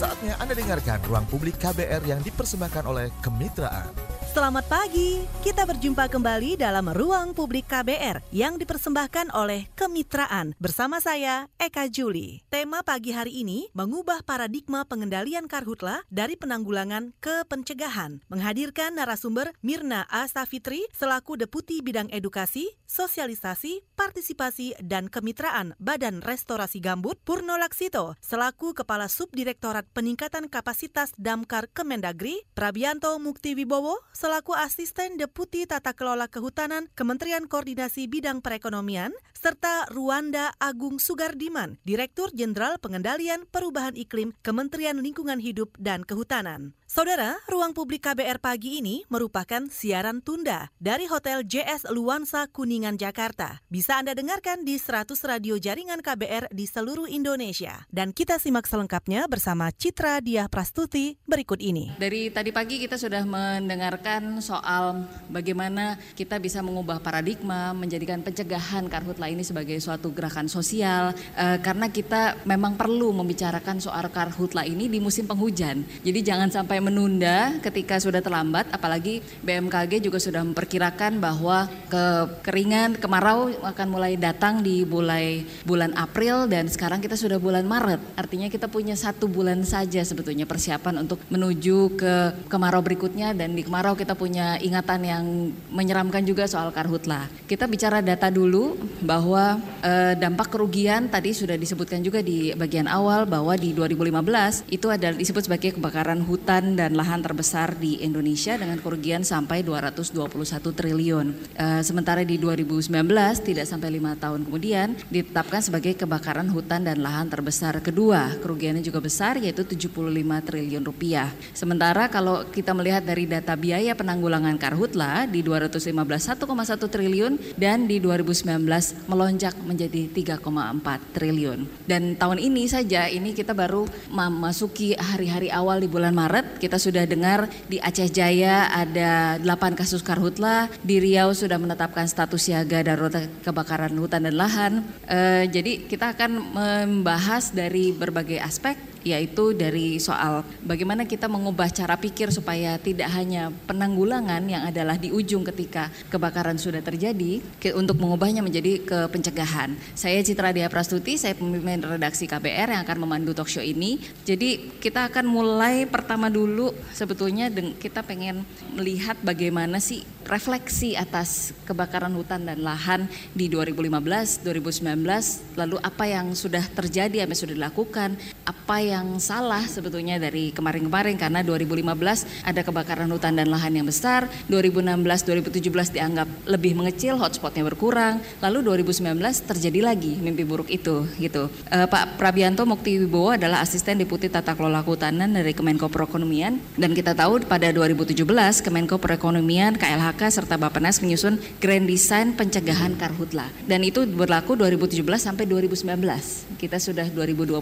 Saatnya Anda dengarkan Ruang Publik KBR yang dipersembahkan oleh Kemitraan. Selamat pagi, kita berjumpa kembali dalam Ruang Publik KBR yang dipersembahkan oleh Kemitraan bersama saya Eka Juli. Tema pagi hari ini mengubah paradigma pengendalian karhutla dari penanggulangan ke pencegahan. Menghadirkan narasumber Mirna Astafitri selaku Deputi Bidang Edukasi, Sosialisasi, Partisipasi, dan Kemitraan Badan Restorasi Gambut, Purno Laksito selaku Kepala Subdirektorat Peningkatan Kapasitas Damkar Kemendagri, Prabianto Mukti Wibowo selaku Asisten Deputi Tata Kelola Kehutanan Kementerian Koordinasi Bidang Perekonomian, serta Ruanda Agung Sugardiman, Direktur Jenderal Pengendalian Perubahan Iklim Kementerian Lingkungan Hidup dan Kehutanan. Saudara, ruang publik KBR pagi ini merupakan siaran tunda dari Hotel JS Luansa Kuningan, Jakarta. Bisa Anda dengarkan di 100 radio jaringan KBR di seluruh Indonesia. Dan kita simak selengkapnya bersama Citra Diah Prastuti berikut ini. Dari tadi pagi kita sudah mendengarkan soal bagaimana kita bisa mengubah paradigma, menjadikan pencegahan karhutla ini sebagai suatu gerakan sosial, eh, karena kita memang perlu membicarakan soal karhutla ini di musim penghujan. Jadi jangan sampai menunda ketika sudah terlambat, apalagi BMKG juga sudah memperkirakan bahwa kekeringan, kemarau akan mulai datang di mulai bulan April dan sekarang kita sudah bulan Maret. Artinya kita punya satu bulan saja sebetulnya persiapan untuk menuju ke kemarau berikutnya dan di kemarau kita punya ingatan yang menyeramkan juga soal karhutla. Kita bicara data dulu bahwa eh, dampak kerugian tadi sudah disebutkan juga di bagian awal bahwa di 2015 itu adalah disebut sebagai kebakaran hutan dan lahan terbesar di Indonesia dengan kerugian sampai 221 triliun. Uh, sementara di 2019 tidak sampai lima tahun kemudian ditetapkan sebagai kebakaran hutan dan lahan terbesar kedua. Kerugiannya juga besar yaitu 75 triliun rupiah. Sementara kalau kita melihat dari data biaya penanggulangan karhutla di 2015 1,1 triliun dan di 2019 melonjak menjadi 3,4 triliun. Dan tahun ini saja ini kita baru memasuki hari-hari awal di bulan Maret kita sudah dengar di Aceh Jaya ada 8 kasus karhutla, di Riau sudah menetapkan status siaga darurat kebakaran hutan dan lahan. E, jadi kita akan membahas dari berbagai aspek yaitu dari soal bagaimana kita mengubah cara pikir supaya tidak hanya penanggulangan yang adalah di ujung ketika kebakaran sudah terjadi untuk mengubahnya menjadi ke pencegahan. Saya Citra Dia Prastuti, saya pemimpin redaksi KBR yang akan memandu talk show ini. Jadi kita akan mulai pertama dulu sebetulnya kita pengen melihat bagaimana sih refleksi atas kebakaran hutan dan lahan di 2015, 2019, lalu apa yang sudah terjadi, apa yang sudah dilakukan, apa salah sebetulnya dari kemarin-kemarin karena 2015 ada kebakaran hutan dan lahan yang besar, 2016, 2017 dianggap lebih mengecil, hotspotnya berkurang, lalu 2019 terjadi lagi mimpi buruk itu gitu. Uh, Pak Prabianto Mukti Wibowo adalah asisten deputi tata kelola kehutanan dari Kemenko Perekonomian dan kita tahu pada 2017 Kemenko Perekonomian KLH KPK serta Bappenas menyusun Grand Design Pencegahan Karhutla. Dan itu berlaku 2017 sampai 2019. Kita sudah 2020.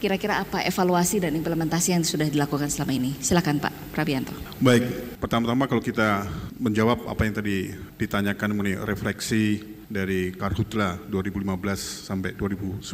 Kira-kira apa evaluasi dan implementasi yang sudah dilakukan selama ini? Silakan Pak Prabianto. Baik, pertama-tama kalau kita menjawab apa yang tadi ditanyakan mengenai refleksi dari Karhutla 2015 sampai 2019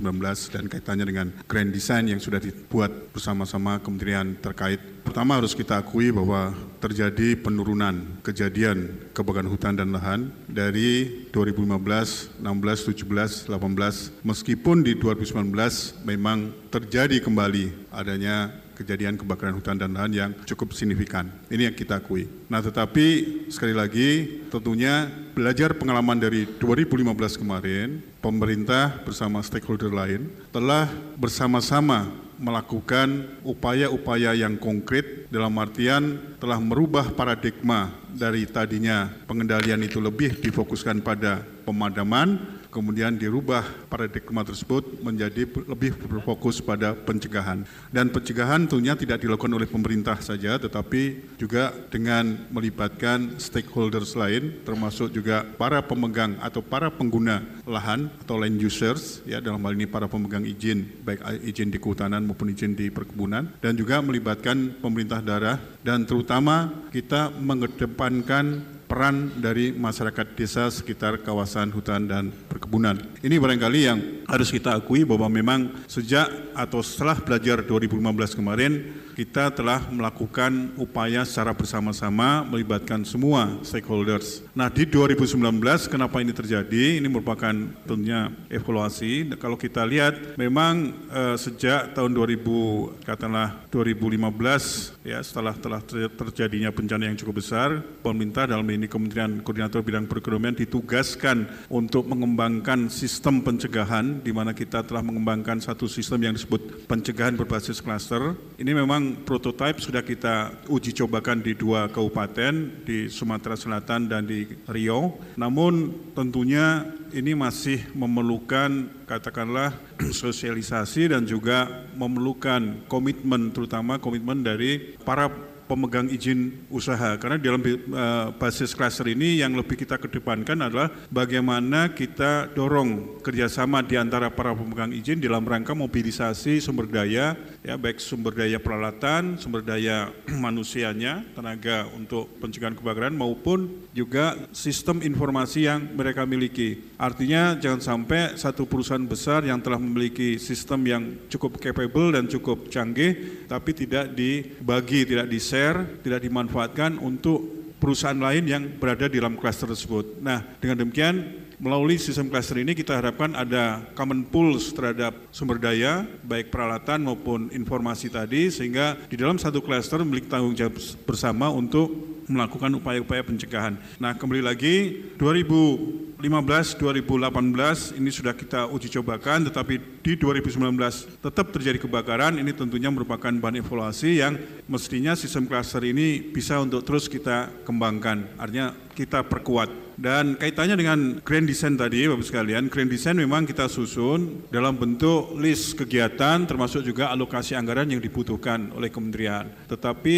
dan kaitannya dengan grand design yang sudah dibuat bersama-sama kementerian terkait. Pertama harus kita akui bahwa terjadi penurunan kejadian kebakaran hutan dan lahan dari 2015, 16, 17, 18 meskipun di 2019 memang terjadi kembali adanya kejadian kebakaran hutan dan lahan yang cukup signifikan. Ini yang kita akui. Nah tetapi sekali lagi tentunya belajar pengalaman dari 2015 kemarin, pemerintah bersama stakeholder lain telah bersama-sama melakukan upaya-upaya yang konkret dalam artian telah merubah paradigma dari tadinya pengendalian itu lebih difokuskan pada pemadaman kemudian dirubah paradigma tersebut menjadi lebih berfokus pada pencegahan. Dan pencegahan tentunya tidak dilakukan oleh pemerintah saja, tetapi juga dengan melibatkan stakeholders lain, termasuk juga para pemegang atau para pengguna lahan atau land users, ya dalam hal ini para pemegang izin, baik izin di kehutanan maupun izin di perkebunan, dan juga melibatkan pemerintah daerah, dan terutama kita mengedepankan peran dari masyarakat desa sekitar kawasan hutan dan perkebunan. Ini barangkali yang harus kita akui bahwa memang sejak atau setelah belajar 2015 kemarin kita telah melakukan upaya secara bersama-sama melibatkan semua stakeholders. Nah di 2019 kenapa ini terjadi? Ini merupakan tentunya evaluasi. Kalau kita lihat memang eh, sejak tahun 2000 katakanlah 2015 ya setelah telah terjadinya bencana yang cukup besar, pemerintah dalam ini Kementerian Koordinator Bidang Perekonomian ditugaskan untuk mengembangkan sistem pencegahan di mana kita telah mengembangkan satu sistem yang disebut pencegahan berbasis klaster. Ini memang memang prototipe sudah kita uji cobakan di dua kabupaten di Sumatera Selatan dan di Riau. Namun tentunya ini masih memerlukan katakanlah sosialisasi dan juga memerlukan komitmen terutama komitmen dari para pemegang izin usaha karena dalam uh, basis cluster ini yang lebih kita kedepankan adalah bagaimana kita dorong kerjasama di antara para pemegang izin dalam rangka mobilisasi sumber daya ya baik sumber daya peralatan, sumber daya manusianya, tenaga untuk pencegahan kebakaran maupun juga sistem informasi yang mereka miliki. Artinya jangan sampai satu perusahaan besar yang telah memiliki sistem yang cukup capable dan cukup canggih tapi tidak dibagi, tidak di share, tidak dimanfaatkan untuk perusahaan lain yang berada di dalam kluster tersebut. Nah, dengan demikian melalui sistem cluster ini kita harapkan ada common pools terhadap sumber daya, baik peralatan maupun informasi tadi, sehingga di dalam satu cluster memiliki tanggung jawab bersama untuk melakukan upaya-upaya pencegahan. Nah kembali lagi 2015, 2018 ini sudah kita uji cobakan tetapi di 2019 tetap terjadi kebakaran. Ini tentunya merupakan bahan evaluasi yang mestinya sistem cluster ini bisa untuk terus kita kembangkan. Artinya kita perkuat dan kaitannya dengan grand design tadi Bapak sekalian, grand design memang kita susun dalam bentuk list kegiatan termasuk juga alokasi anggaran yang dibutuhkan oleh kementerian. Tetapi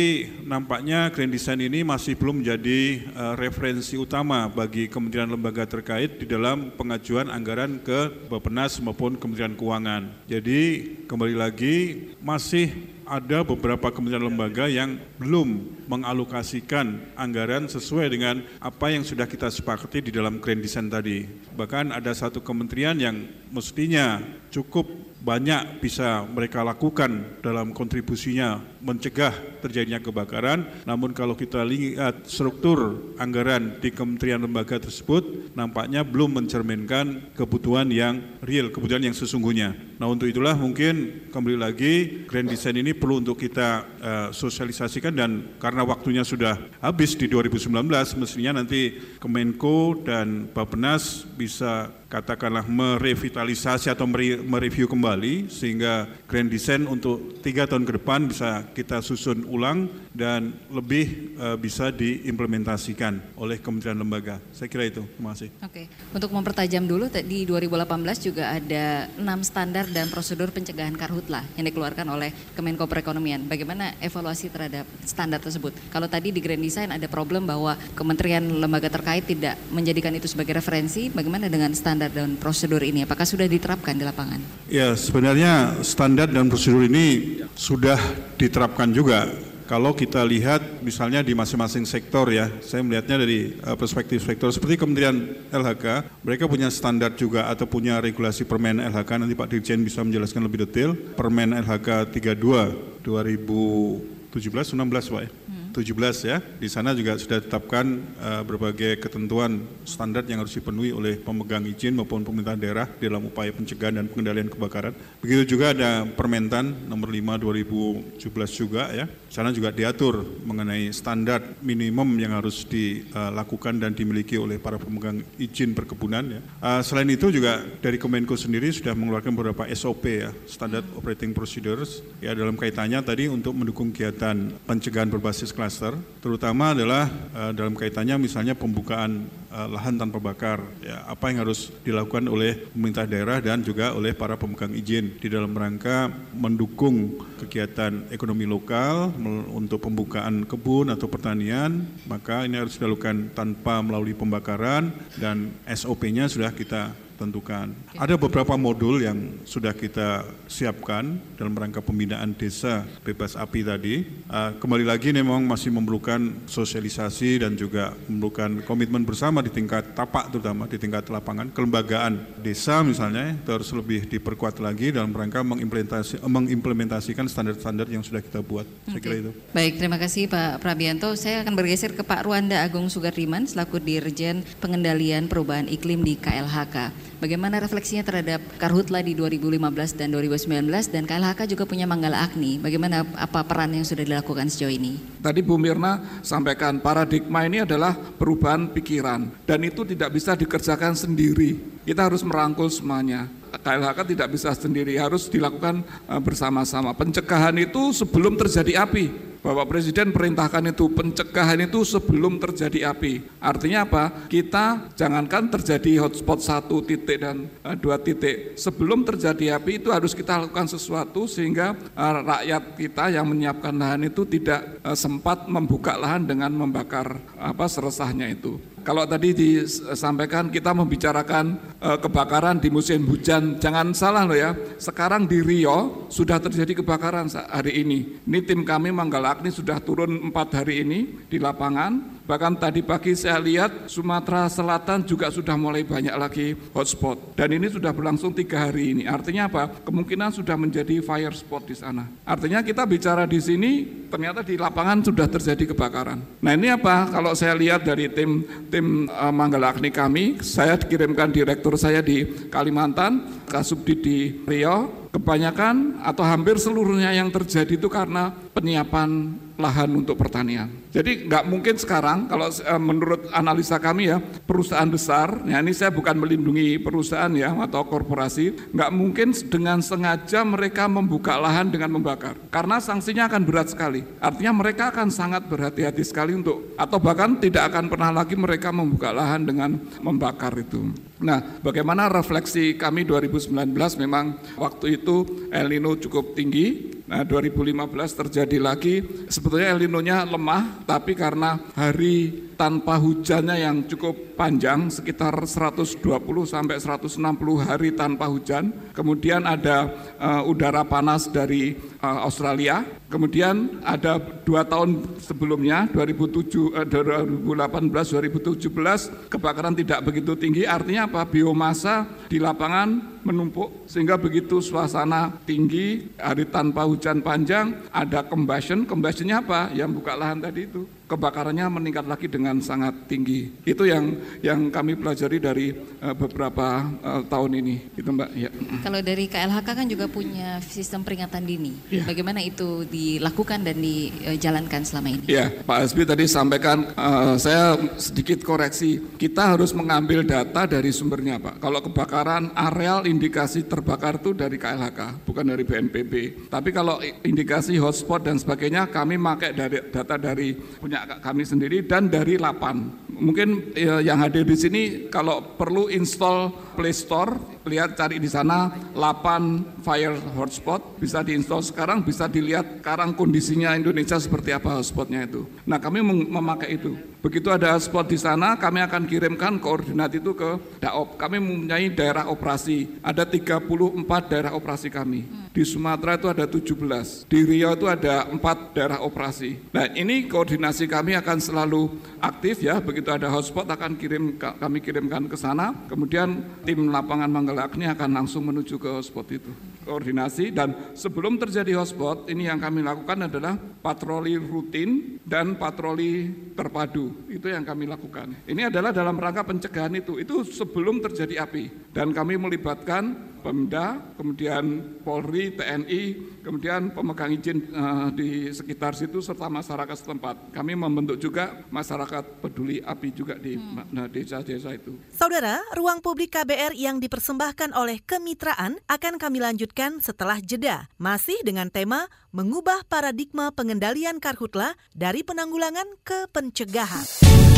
nampaknya grand design ini masih belum menjadi uh, referensi utama bagi kementerian lembaga terkait di dalam pengajuan anggaran ke Bappenas maupun Kementerian Keuangan. Jadi kembali lagi masih ada beberapa kementerian lembaga yang belum mengalokasikan anggaran sesuai dengan apa yang sudah kita sepakati di dalam grand design tadi. Bahkan ada satu kementerian yang mestinya cukup banyak bisa mereka lakukan dalam kontribusinya mencegah terjadinya kebakaran. Namun kalau kita lihat struktur anggaran di kementerian lembaga tersebut nampaknya belum mencerminkan kebutuhan yang real, kebutuhan yang sesungguhnya. Nah untuk itulah mungkin kembali lagi grand design ini perlu untuk kita uh, sosialisasikan dan karena waktunya sudah habis di 2019 mestinya nanti Kemenko dan Bappenas bisa katakanlah merevitalisasi atau mereview kembali sehingga grand design untuk tiga tahun ke depan bisa kita susun ulang dan lebih uh, bisa diimplementasikan oleh kementerian lembaga. Saya kira itu. Terima kasih. Oke, untuk mempertajam dulu di 2018 juga ada enam standar dan prosedur pencegahan karhutlah yang dikeluarkan oleh Kemenko Perekonomian. Bagaimana evaluasi terhadap standar tersebut? Kalau tadi di grand design ada problem bahwa kementerian lembaga terkait tidak menjadikan itu sebagai referensi, bagaimana dengan standar standar dan prosedur ini? Apakah sudah diterapkan di lapangan? Ya, sebenarnya standar dan prosedur ini sudah diterapkan juga. Kalau kita lihat misalnya di masing-masing sektor ya, saya melihatnya dari uh, perspektif sektor seperti Kementerian LHK, mereka punya standar juga atau punya regulasi Permen LHK nanti Pak Dirjen bisa menjelaskan lebih detail. Permen LHK 32 2017 16 Pak ya. 17 ya. Di sana juga sudah ditetapkan uh, berbagai ketentuan standar yang harus dipenuhi oleh pemegang izin maupun pemerintah daerah dalam upaya pencegahan dan pengendalian kebakaran. Begitu juga ada Permentan nomor 5 2017 juga ya. Sana juga diatur mengenai standar minimum yang harus dilakukan dan dimiliki oleh para pemegang izin perkebunan ya. Uh, selain itu juga dari Kemenko sendiri sudah mengeluarkan beberapa SOP ya, Standard Operating Procedures ya dalam kaitannya tadi untuk mendukung kegiatan pencegahan berbasis kelas cluster, terutama adalah uh, dalam kaitannya misalnya pembukaan uh, lahan tanpa bakar. Ya, apa yang harus dilakukan oleh pemerintah daerah dan juga oleh para pemegang izin di dalam rangka mendukung kegiatan ekonomi lokal untuk pembukaan kebun atau pertanian, maka ini harus dilakukan tanpa melalui pembakaran dan SOP-nya sudah kita tentukan. Ada beberapa modul yang sudah kita siapkan dalam rangka pembinaan desa bebas api tadi. Uh, kembali lagi memang masih memerlukan sosialisasi dan juga memerlukan komitmen bersama di tingkat tapak terutama di tingkat lapangan. Kelembagaan desa misalnya itu harus lebih diperkuat lagi dalam rangka mengimplementasi, mengimplementasikan standar-standar yang sudah kita buat. Saya kira itu. Baik, terima kasih Pak Prabianto. Saya akan bergeser ke Pak Ruanda Agung Sugardiman selaku Dirjen Pengendalian Perubahan Iklim di KLHK. Bagaimana refleksinya terhadap Karhutla di 2015 dan 2019 dan KLHK juga punya Manggala Agni. Bagaimana apa peran yang sudah dilakukan sejauh ini? Tadi Bu Mirna sampaikan paradigma ini adalah perubahan pikiran dan itu tidak bisa dikerjakan sendiri. Kita harus merangkul semuanya. KLHK tidak bisa sendiri, harus dilakukan eh, bersama-sama. Pencegahan itu sebelum terjadi api. Bapak Presiden perintahkan itu pencegahan itu sebelum terjadi api. Artinya apa? Kita jangankan terjadi hotspot satu titik dan uh, dua titik. Sebelum terjadi api itu harus kita lakukan sesuatu sehingga uh, rakyat kita yang menyiapkan lahan itu tidak uh, sempat membuka lahan dengan membakar apa seresahnya itu. Kalau tadi disampaikan kita membicarakan uh, kebakaran di musim hujan, jangan salah loh ya. Sekarang di Rio sudah terjadi kebakaran hari ini. Ini tim kami Manggala Agni sudah turun empat hari ini di lapangan. Bahkan tadi pagi saya lihat Sumatera Selatan juga sudah mulai banyak lagi hotspot. Dan ini sudah berlangsung tiga hari ini. Artinya apa? Kemungkinan sudah menjadi fire spot di sana. Artinya kita bicara di sini ternyata di lapangan sudah terjadi kebakaran. Nah ini apa? Kalau saya lihat dari tim tim uh, Manggala Agni kami, saya dikirimkan direktur saya di Kalimantan, Kasubdi di Rio, kebanyakan atau hampir seluruhnya yang terjadi itu karena penyiapan lahan untuk pertanian. Jadi nggak mungkin sekarang kalau uh, menurut analisa kami ya perusahaan besar, ya ini saya bukan melindungi perusahaan ya atau korporasi, nggak mungkin dengan sengaja mereka membuka lahan dengan membakar, karena sanksinya akan berat sekali. Artinya mereka akan sangat berhati-hati sekali untuk atau bahkan tidak akan pernah lagi mereka membuka lahan dengan membakar itu. Nah, bagaimana refleksi kami 2019 memang waktu itu El Nino cukup tinggi, Nah 2015 terjadi lagi, sebetulnya El Nino-nya lemah, tapi karena hari tanpa hujannya yang cukup panjang, sekitar 120 sampai 160 hari tanpa hujan. Kemudian ada uh, udara panas dari uh, Australia. Kemudian ada dua tahun sebelumnya, 2007, uh, 2018, 2017, kebakaran tidak begitu tinggi. Artinya apa? Biomasa di lapangan menumpuk sehingga begitu suasana tinggi hari tanpa hujan panjang ada combustion. Combustionnya apa? Yang buka lahan tadi itu kebakarannya meningkat lagi dengan sangat tinggi. Itu yang yang kami pelajari dari uh, beberapa uh, tahun ini, itu Mbak. Ya. Kalau dari KLHK kan juga punya sistem peringatan dini. Ya. Bagaimana itu dilakukan dan dijalankan selama ini? Ya, Pak Asbi tadi sampaikan, uh, saya sedikit koreksi. Kita harus mengambil data dari sumbernya, Pak. Kalau kebakaran areal indikasi terbakar itu dari KLHK, bukan dari BNPB. Tapi kalau indikasi hotspot dan sebagainya, kami pakai dari data dari punya punya kami sendiri dan dari Lapan. Mungkin ya, yang hadir di sini kalau perlu install Play Store, lihat cari di sana Lapan Fire Hotspot, bisa diinstal sekarang, bisa dilihat sekarang kondisinya Indonesia seperti apa hotspotnya itu. Nah kami memakai itu. Begitu ada hotspot di sana, kami akan kirimkan koordinat itu ke Daop. Kami mempunyai daerah operasi, ada 34 daerah operasi kami. Di Sumatera itu ada 17, di Riau itu ada 4 daerah operasi. Nah ini koordinasi kami akan selalu aktif ya, begitu ada hotspot akan kirim kami kirimkan ke sana, kemudian tim lapangan Manggala Agni akan langsung menuju ke hotspot itu. Koordinasi dan sebelum terjadi hotspot, ini yang kami lakukan adalah patroli rutin dan patroli terpadu. Itu yang kami lakukan. Ini adalah dalam rangka pencegahan itu. Itu sebelum terjadi api. Dan kami melibatkan Pemda, kemudian Polri, TNI, kemudian pemegang izin uh, di sekitar situ serta masyarakat setempat. Kami membentuk juga masyarakat peduli api juga di hmm. desa-desa itu. Saudara, ruang publik KBR yang dipersembahkan oleh kemitraan akan kami lanjutkan setelah jeda, masih dengan tema mengubah paradigma pengendalian karhutla dari penanggulangan ke pencegahan.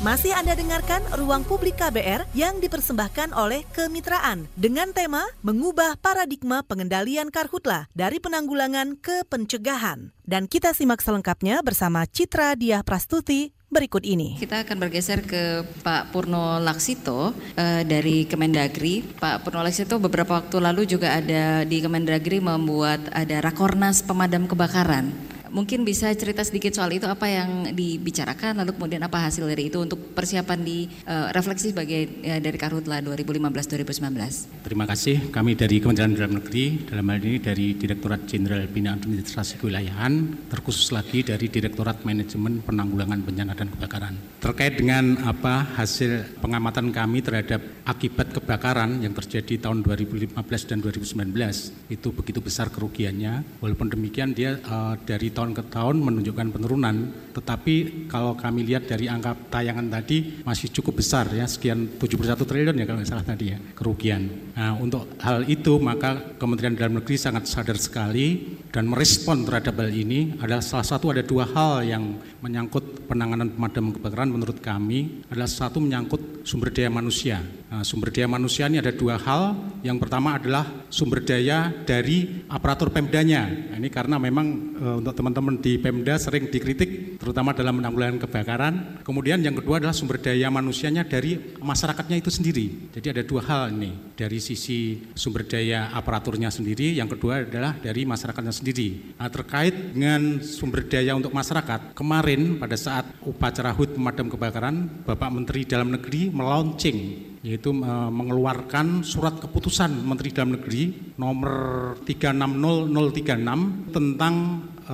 Masih Anda dengarkan Ruang Publik KBR yang dipersembahkan oleh Kemitraan dengan tema Mengubah Paradigma Pengendalian Karhutla dari Penanggulangan ke Pencegahan. Dan kita simak selengkapnya bersama Citra Diah Prastuti berikut ini. Kita akan bergeser ke Pak Purno Laksito uh, dari Kemendagri. Pak Purno Laksito beberapa waktu lalu juga ada di Kemendagri membuat ada Rakornas Pemadam Kebakaran. Mungkin bisa cerita sedikit soal itu apa yang dibicarakan lalu kemudian apa hasil dari itu untuk persiapan di uh, refleksi sebagai uh, dari Karhutla 2015-2019. Terima kasih. Kami dari Kementerian Dalam Negeri dalam hal ini dari Direktorat Jenderal Bina Administrasi Kewilayahan terkhusus lagi dari Direktorat Manajemen Penanggulangan Bencana dan Kebakaran. Terkait dengan apa hasil pengamatan kami terhadap akibat kebakaran yang terjadi tahun 2015 dan 2019 itu begitu besar kerugiannya. Walaupun demikian dia uh, dari ke tahun menunjukkan penurunan, tetapi kalau kami lihat dari angka tayangan tadi masih cukup besar ya, sekian 71 triliun ya kalau salah tadi ya, kerugian. Nah, untuk hal itu maka Kementerian Dalam Negeri sangat sadar sekali dan merespon terhadap hal ini adalah salah satu ada dua hal yang menyangkut penanganan pemadam kebakaran menurut kami adalah satu menyangkut sumber daya manusia. Nah, sumber daya manusia ini ada dua hal. Yang pertama adalah sumber daya dari aparatur Pemdanya. Nah, ini karena memang e, untuk teman-teman di Pemda sering dikritik terutama dalam penanggulangan kebakaran. Kemudian yang kedua adalah sumber daya manusianya dari masyarakatnya itu sendiri. Jadi ada dua hal ini. Dari sisi sumber daya aparaturnya sendiri, yang kedua adalah dari masyarakatnya sendiri. Nah, terkait dengan sumber daya untuk masyarakat, kemarin pada saat upacara HUT pemadam kebakaran, Bapak Menteri Dalam Negeri melaunching yaitu mengeluarkan surat keputusan Menteri Dalam Negeri nomor 360036 tentang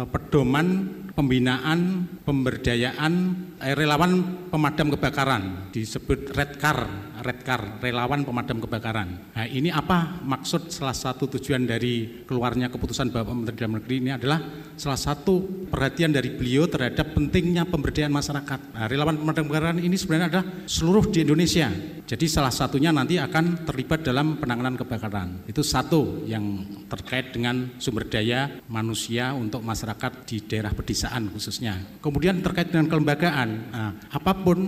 pedoman pembinaan pemberdayaan eh, relawan pemadam kebakaran disebut Redcar Redcar relawan pemadam kebakaran. Nah, ini apa maksud salah satu tujuan dari keluarnya keputusan Bapak Menteri Dalam Negeri ini adalah salah satu perhatian dari beliau terhadap pentingnya pemberdayaan masyarakat. Nah, relawan pemadam kebakaran ini sebenarnya adalah seluruh di Indonesia. Jadi salah satunya nanti akan terlibat dalam penanganan kebakaran. Itu satu yang terkait dengan sumber daya manusia untuk masyarakat di daerah pedesaan khususnya. Kemudian terkait dengan kelembagaan, nah, apa pun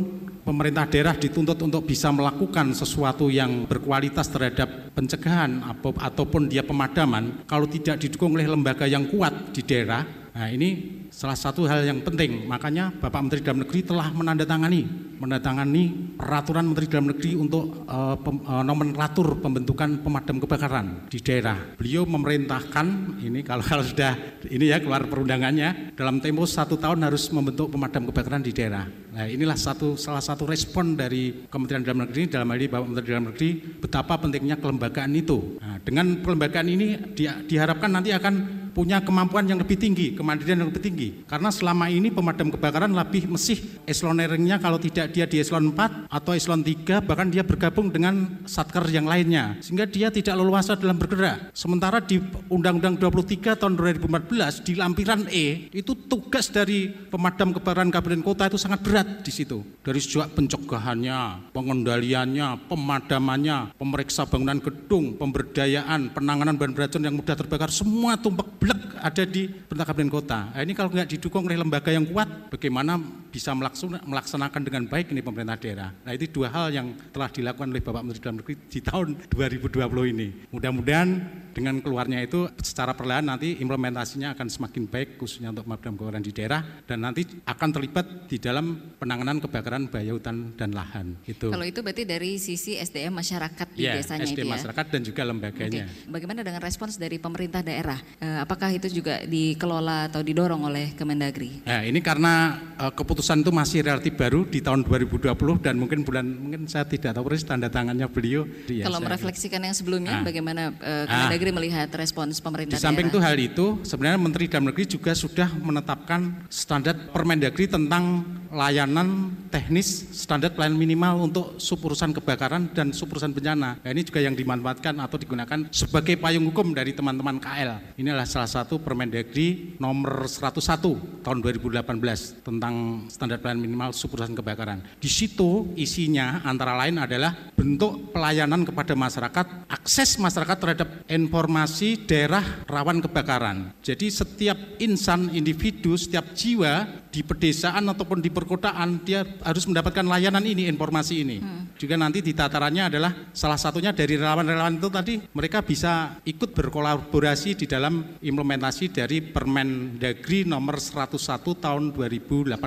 pemerintah daerah dituntut untuk bisa melakukan sesuatu yang berkualitas terhadap pencegahan ataupun dia pemadaman, kalau tidak didukung oleh lembaga yang kuat di daerah, nah ini salah satu hal yang penting. Makanya Bapak Menteri Dalam Negeri telah menandatangani menandatangani peraturan Menteri Dalam Negeri untuk uh, pem, uh, nomenklatur pembentukan pemadam kebakaran di daerah. Beliau memerintahkan ini kalau, kalau sudah ini ya keluar perundangannya dalam tempo satu tahun harus membentuk pemadam kebakaran di daerah. Nah inilah satu salah satu respon dari Kementerian Dalam Negeri dalam hal ini Bapak Menteri Dalam Negeri betapa pentingnya kelembagaan itu. Nah, dengan kelembagaan ini di, diharapkan nanti akan punya kemampuan yang lebih tinggi, kemandirian yang lebih tinggi. Karena selama ini pemadam kebakaran lebih mesih eseloneringnya kalau tidak dia di eselon 4 atau eselon 3 bahkan dia bergabung dengan satker yang lainnya sehingga dia tidak leluasa dalam bergerak. Sementara di Undang-Undang 23 tahun 2014 di lampiran E itu tugas dari pemadam kebakaran kabupaten kota itu sangat berat di situ. Dari sejak pencegahannya, pengendaliannya, pemadamannya, pemeriksa bangunan gedung, pemberdayaan, penanganan bahan beracun yang mudah terbakar semua tumpak blek ada di pemerintah kabupaten kota. Nah, ini kalau nggak didukung oleh lembaga yang kuat, bagaimana bisa melaksanakan dengan baik ini pemerintah daerah. Nah itu dua hal yang telah dilakukan oleh Bapak Menteri Dalam Negeri di tahun 2020 ini. Mudah-mudahan dengan keluarnya itu secara perlahan nanti implementasinya akan semakin baik khususnya untuk pemadam kebakaran di daerah dan nanti akan terlibat di dalam penanganan kebakaran bahaya hutan dan lahan. Itu. Kalau itu berarti dari sisi SDM masyarakat di ya, desanya SDM itu ya. masyarakat dan juga lembaganya. Okay. Bagaimana dengan respons dari pemerintah daerah? Eh, apakah itu juga dikelola atau didorong oleh Kemendagri? Nah, ini karena uh, keputusan itu masih relatif baru di tahun 2020 dan mungkin bulan mungkin saya tidak tahu persis tanda tangannya beliau. Kalau merefleksikan yang sebelumnya, nah, bagaimana uh, Kemendagri Negeri melihat respons pemerintah Di samping daerah? itu hal itu, sebenarnya Menteri Dalam Negeri juga sudah menetapkan standar Permendagri tentang layanan teknis standar pelayanan minimal untuk suburusan kebakaran dan suburusan bencana. Nah, ini juga yang dimanfaatkan atau digunakan sebagai payung hukum dari teman-teman KL. Ini adalah salah satu Permendagri nomor 101 tahun 2018 tentang standar pelayanan minimal suburusan kebakaran. Di situ isinya antara lain adalah bentuk pelayanan kepada masyarakat, akses masyarakat terhadap informasi informasi daerah rawan kebakaran. Jadi setiap insan, individu, setiap jiwa di pedesaan ataupun di perkotaan dia harus mendapatkan layanan ini, informasi ini. Hmm. Juga nanti di tatarannya adalah salah satunya dari relawan-relawan itu tadi mereka bisa ikut berkolaborasi di dalam implementasi dari Permendagri nomor 101 tahun 2018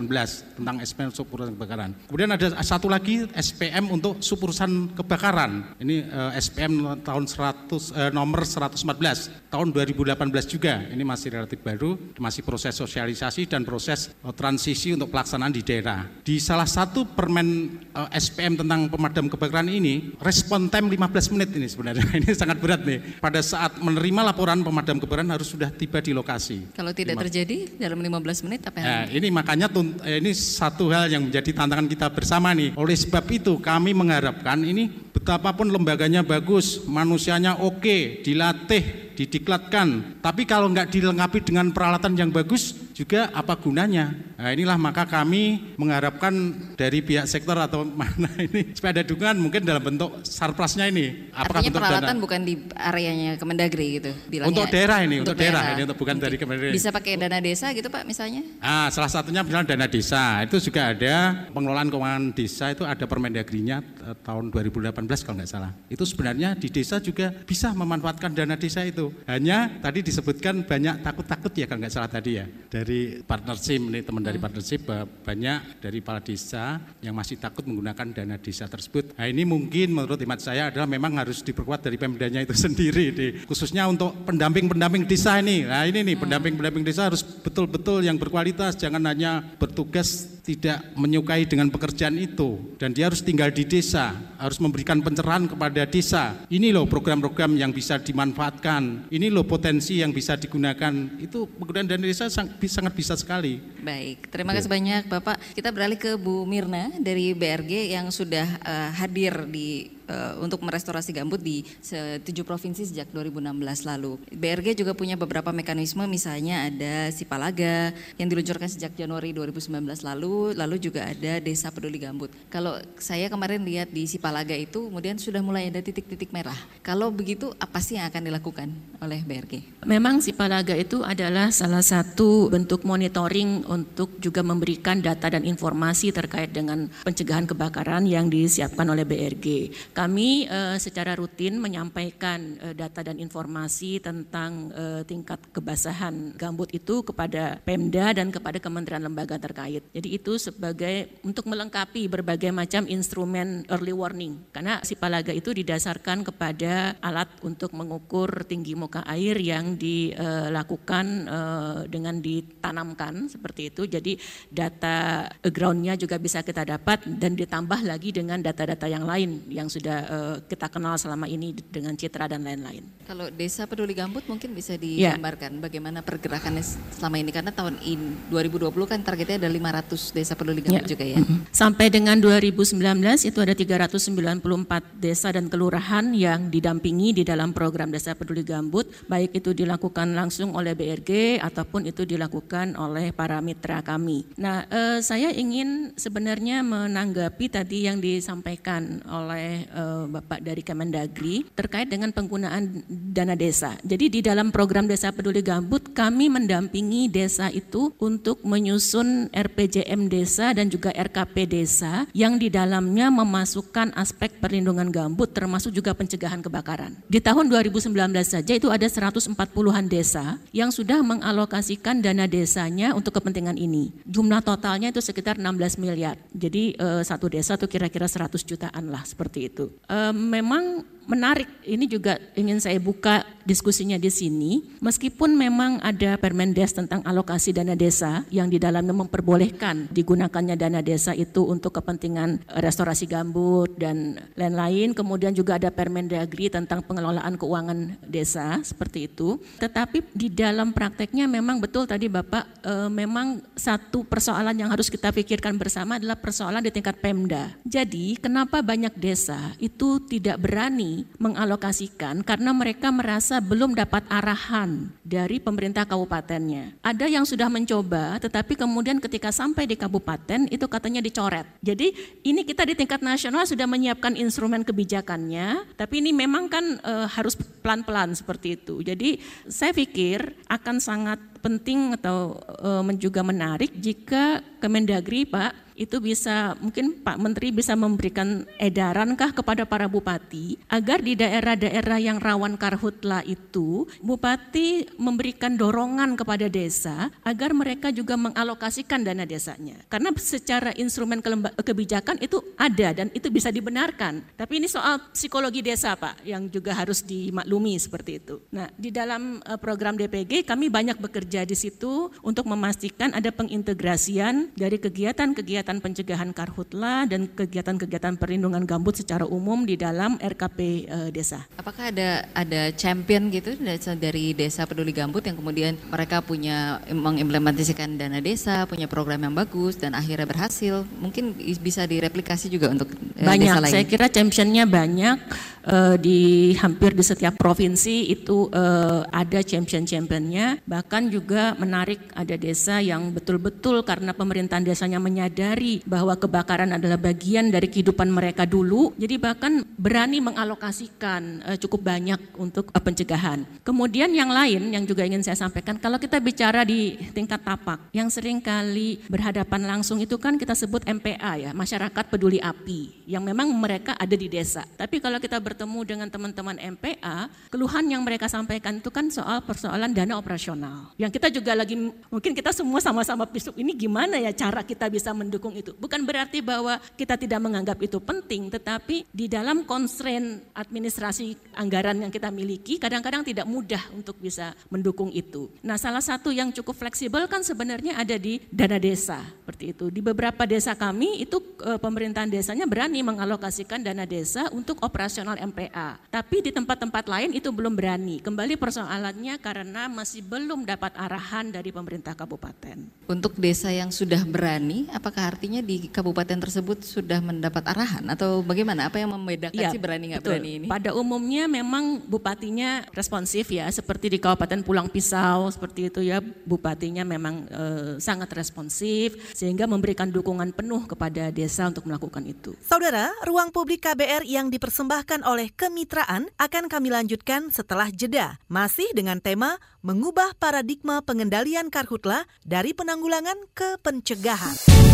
tentang SPM supurusan kebakaran. Kemudian ada satu lagi SPM untuk supurusan kebakaran. Ini eh, SPM tahun 100 eh, nomor 114 tahun 2018 juga. Ini masih relatif baru, masih proses sosialisasi dan proses eh, transisi untuk pelaksanaan di daerah. Di salah satu permen eh, SPM tentang pemadam kebakaran ini, respon time 15 menit ini sebenarnya. Ini sangat berat nih. Pada saat menerima laporan pemadam kebakaran harus sudah tiba di lokasi. Kalau tidak terjadi dalam 15 menit apa? Nah, ini makanya eh, ini satu hal yang menjadi tantangan kita bersama nih. Oleh sebab itu kami mengharapkan ini betapapun lembaganya bagus, manusianya oke, dilatih, didiklatkan. Tapi kalau nggak dilengkapi dengan peralatan yang bagus, juga apa gunanya? Nah inilah maka kami mengharapkan dari pihak sektor atau mana ini supaya ada dukungan mungkin dalam bentuk sarplasnya ini. Apakah Artinya peralatan dana? bukan di areanya Kemendagri gitu? Bilangnya, untuk daerah ini, untuk, untuk daerah. daerah ini untuk bukan okay. dari Kemendagri. Bisa pakai dana desa gitu Pak misalnya? Ah salah satunya misalnya dana desa itu juga ada pengelolaan keuangan desa itu ada Permendagrinya eh, tahun 2018 kalau nggak salah. Itu sebenarnya di desa juga bisa memanfaatkan dana desa itu. Hanya tadi disebutkan banyak takut-takut ya kalau nggak salah tadi ya dari partnership ini teman dari hmm. partnership banyak dari para desa yang masih takut menggunakan dana desa tersebut. Nah ini mungkin menurut hemat saya adalah memang harus diperkuat dari pemdanya itu sendiri, di, khususnya untuk pendamping-pendamping desa ini. Nah ini nih hmm. pendamping-pendamping desa harus betul-betul yang berkualitas, jangan hanya bertugas tidak menyukai dengan pekerjaan itu dan dia harus tinggal di desa, harus memberikan pencerahan kepada desa. Ini loh program-program yang bisa dimanfaatkan. Ini loh potensi yang bisa digunakan. Itu penggunaan dana desa sangat bisa sekali. Baik, terima kasih banyak Bapak. Kita beralih ke Bu Mirna dari BRG yang sudah uh, hadir di uh, untuk merestorasi gambut di tujuh provinsi sejak 2016 lalu. BRG juga punya beberapa mekanisme misalnya ada Sipalaga yang diluncurkan sejak Januari 2019 lalu, lalu juga ada Desa Peduli Gambut. Kalau saya kemarin lihat di Sipalaga itu kemudian sudah mulai ada titik-titik merah. Kalau begitu apa sih yang akan dilakukan oleh BRG? Memang Sipalaga itu adalah salah satu bentuk monitoring untuk juga memberikan data dan informasi terkait dengan pencegahan kebakaran yang disiapkan oleh BRG. Kami uh, secara rutin menyampaikan uh, data dan informasi tentang uh, tingkat kebasahan gambut itu kepada Pemda dan kepada kementerian lembaga terkait. Jadi itu sebagai untuk melengkapi berbagai macam instrumen early warning karena si palaga itu didasarkan kepada alat untuk mengukur tinggi muka air yang dilakukan dengan ditanamkan seperti itu. Jadi data groundnya juga bisa kita dapat dan ditambah lagi dengan data-data yang lain yang sudah sudah uh, kita kenal selama ini dengan citra dan lain-lain. Kalau Desa Peduli Gambut mungkin bisa ya. digambarkan ya. bagaimana pergerakannya selama ini karena tahun ini 2020 kan targetnya ada 500 Desa Peduli Gambut ya. juga ya. Sampai dengan 2019 itu ada 394 desa dan kelurahan yang didampingi di dalam program Desa Peduli Gambut, baik itu dilakukan langsung oleh BRG ataupun itu dilakukan oleh para mitra kami. Nah, eh, saya ingin sebenarnya menanggapi tadi yang disampaikan oleh eh, uh, Bapak dari Kemendagri terkait dengan penggunaan dana desa. Jadi di dalam program Desa Peduli Gambut kami mendampingi desa itu untuk menyusun RPJM desa dan juga RKP desa yang di dalamnya memasukkan aspek perlindungan gambut termasuk juga pencegahan kebakaran. Di tahun 2019 saja itu ada 140-an desa yang sudah mengalokasikan dana desanya untuk kepentingan ini. Jumlah totalnya itu sekitar 16 miliar. Jadi eh, satu desa itu kira-kira 100 jutaan lah seperti itu. Uh, memang menarik. Ini juga ingin saya buka diskusinya di sini. Meskipun memang ada Permendes tentang alokasi dana desa yang di dalamnya memperbolehkan digunakannya dana desa itu untuk kepentingan restorasi gambut dan lain-lain. Kemudian juga ada Permendagri tentang pengelolaan keuangan desa seperti itu. Tetapi di dalam prakteknya memang betul tadi Bapak e, memang satu persoalan yang harus kita pikirkan bersama adalah persoalan di tingkat Pemda. Jadi kenapa banyak desa itu tidak berani mengalokasikan karena mereka merasa belum dapat arahan dari pemerintah kabupatennya. Ada yang sudah mencoba, tetapi kemudian ketika sampai di kabupaten itu katanya dicoret. Jadi ini kita di tingkat nasional sudah menyiapkan instrumen kebijakannya, tapi ini memang kan e, harus pelan-pelan seperti itu. Jadi saya pikir akan sangat penting atau e, juga menarik jika Kemendagri Pak itu bisa mungkin Pak Menteri bisa memberikan edarankah kepada para bupati agar di daerah-daerah yang rawan karhutla itu bupati memberikan dorongan kepada desa agar mereka juga mengalokasikan dana desanya. Karena secara instrumen kebijakan itu ada dan itu bisa dibenarkan. Tapi ini soal psikologi desa Pak yang juga harus dimaklumi seperti itu. Nah, di dalam eh, program DPG kami banyak bekerja di situ untuk memastikan ada pengintegrasian dari kegiatan-kegiatan kegiatan pencegahan karhutla dan kegiatan-kegiatan perlindungan gambut secara umum di dalam RKP e, desa. Apakah ada ada champion gitu dari desa peduli gambut yang kemudian mereka punya mengimplementasikan dana desa, punya program yang bagus dan akhirnya berhasil? Mungkin bisa direplikasi juga untuk e, banyak. Desa lain. Saya kira championnya banyak uh, di hampir di setiap provinsi itu uh, ada champion-championnya. Bahkan juga menarik ada desa yang betul-betul karena pemerintahan desanya menyadari bahwa kebakaran adalah bagian dari kehidupan mereka dulu. Jadi bahkan berani mengalokasikan uh, cukup banyak untuk uh, pencegahan. Kemudian yang lain yang juga ingin saya sampaikan, kalau kita bicara di tingkat tapak, yang sering kali berhadapan langsung itu kan kita sebut MPA ya, masyarakat peduli api, yang memang mereka ada di desa. Tapi kalau kita bertemu dengan teman-teman MPA, keluhan yang mereka sampaikan itu kan soal persoalan dana operasional. Yang kita juga lagi, mungkin kita semua sama-sama pisuk ini gimana ya cara kita bisa mendukung itu. Bukan berarti bahwa kita tidak menganggap itu penting, tetapi di dalam constraint administrasi anggaran yang kita miliki, kadang-kadang tidak mudah untuk bisa mendukung itu. Nah salah satu yang cukup fleksibel kan sebenarnya ada di dana desa, seperti itu. Di beberapa desa kami itu eh, pemerintahan desanya berani mengalokasikan dana desa untuk operasional MPA. Tapi di tempat-tempat lain itu belum berani. Kembali persoalannya karena masih belum dapat arahan dari pemerintah kabupaten. Untuk desa yang sudah berani, apakah artinya di kabupaten tersebut sudah mendapat arahan atau bagaimana? Apa yang membedakan ya, sih berani nggak berani ini? Pada umumnya memang bupatinya responsif ya, seperti di Kabupaten Pulang Pisau seperti itu ya, bupatinya memang e, sangat responsif sehingga memberikan dukungan penuh kepada desa untuk melakukan itu. Saudara, ruang publik KBR yang dipersembahkan oleh kemitraan akan kami lanjutkan setelah jeda, masih dengan tema mengubah paradigma pengendalian karhutla dari penanggulangan ke pencegahan.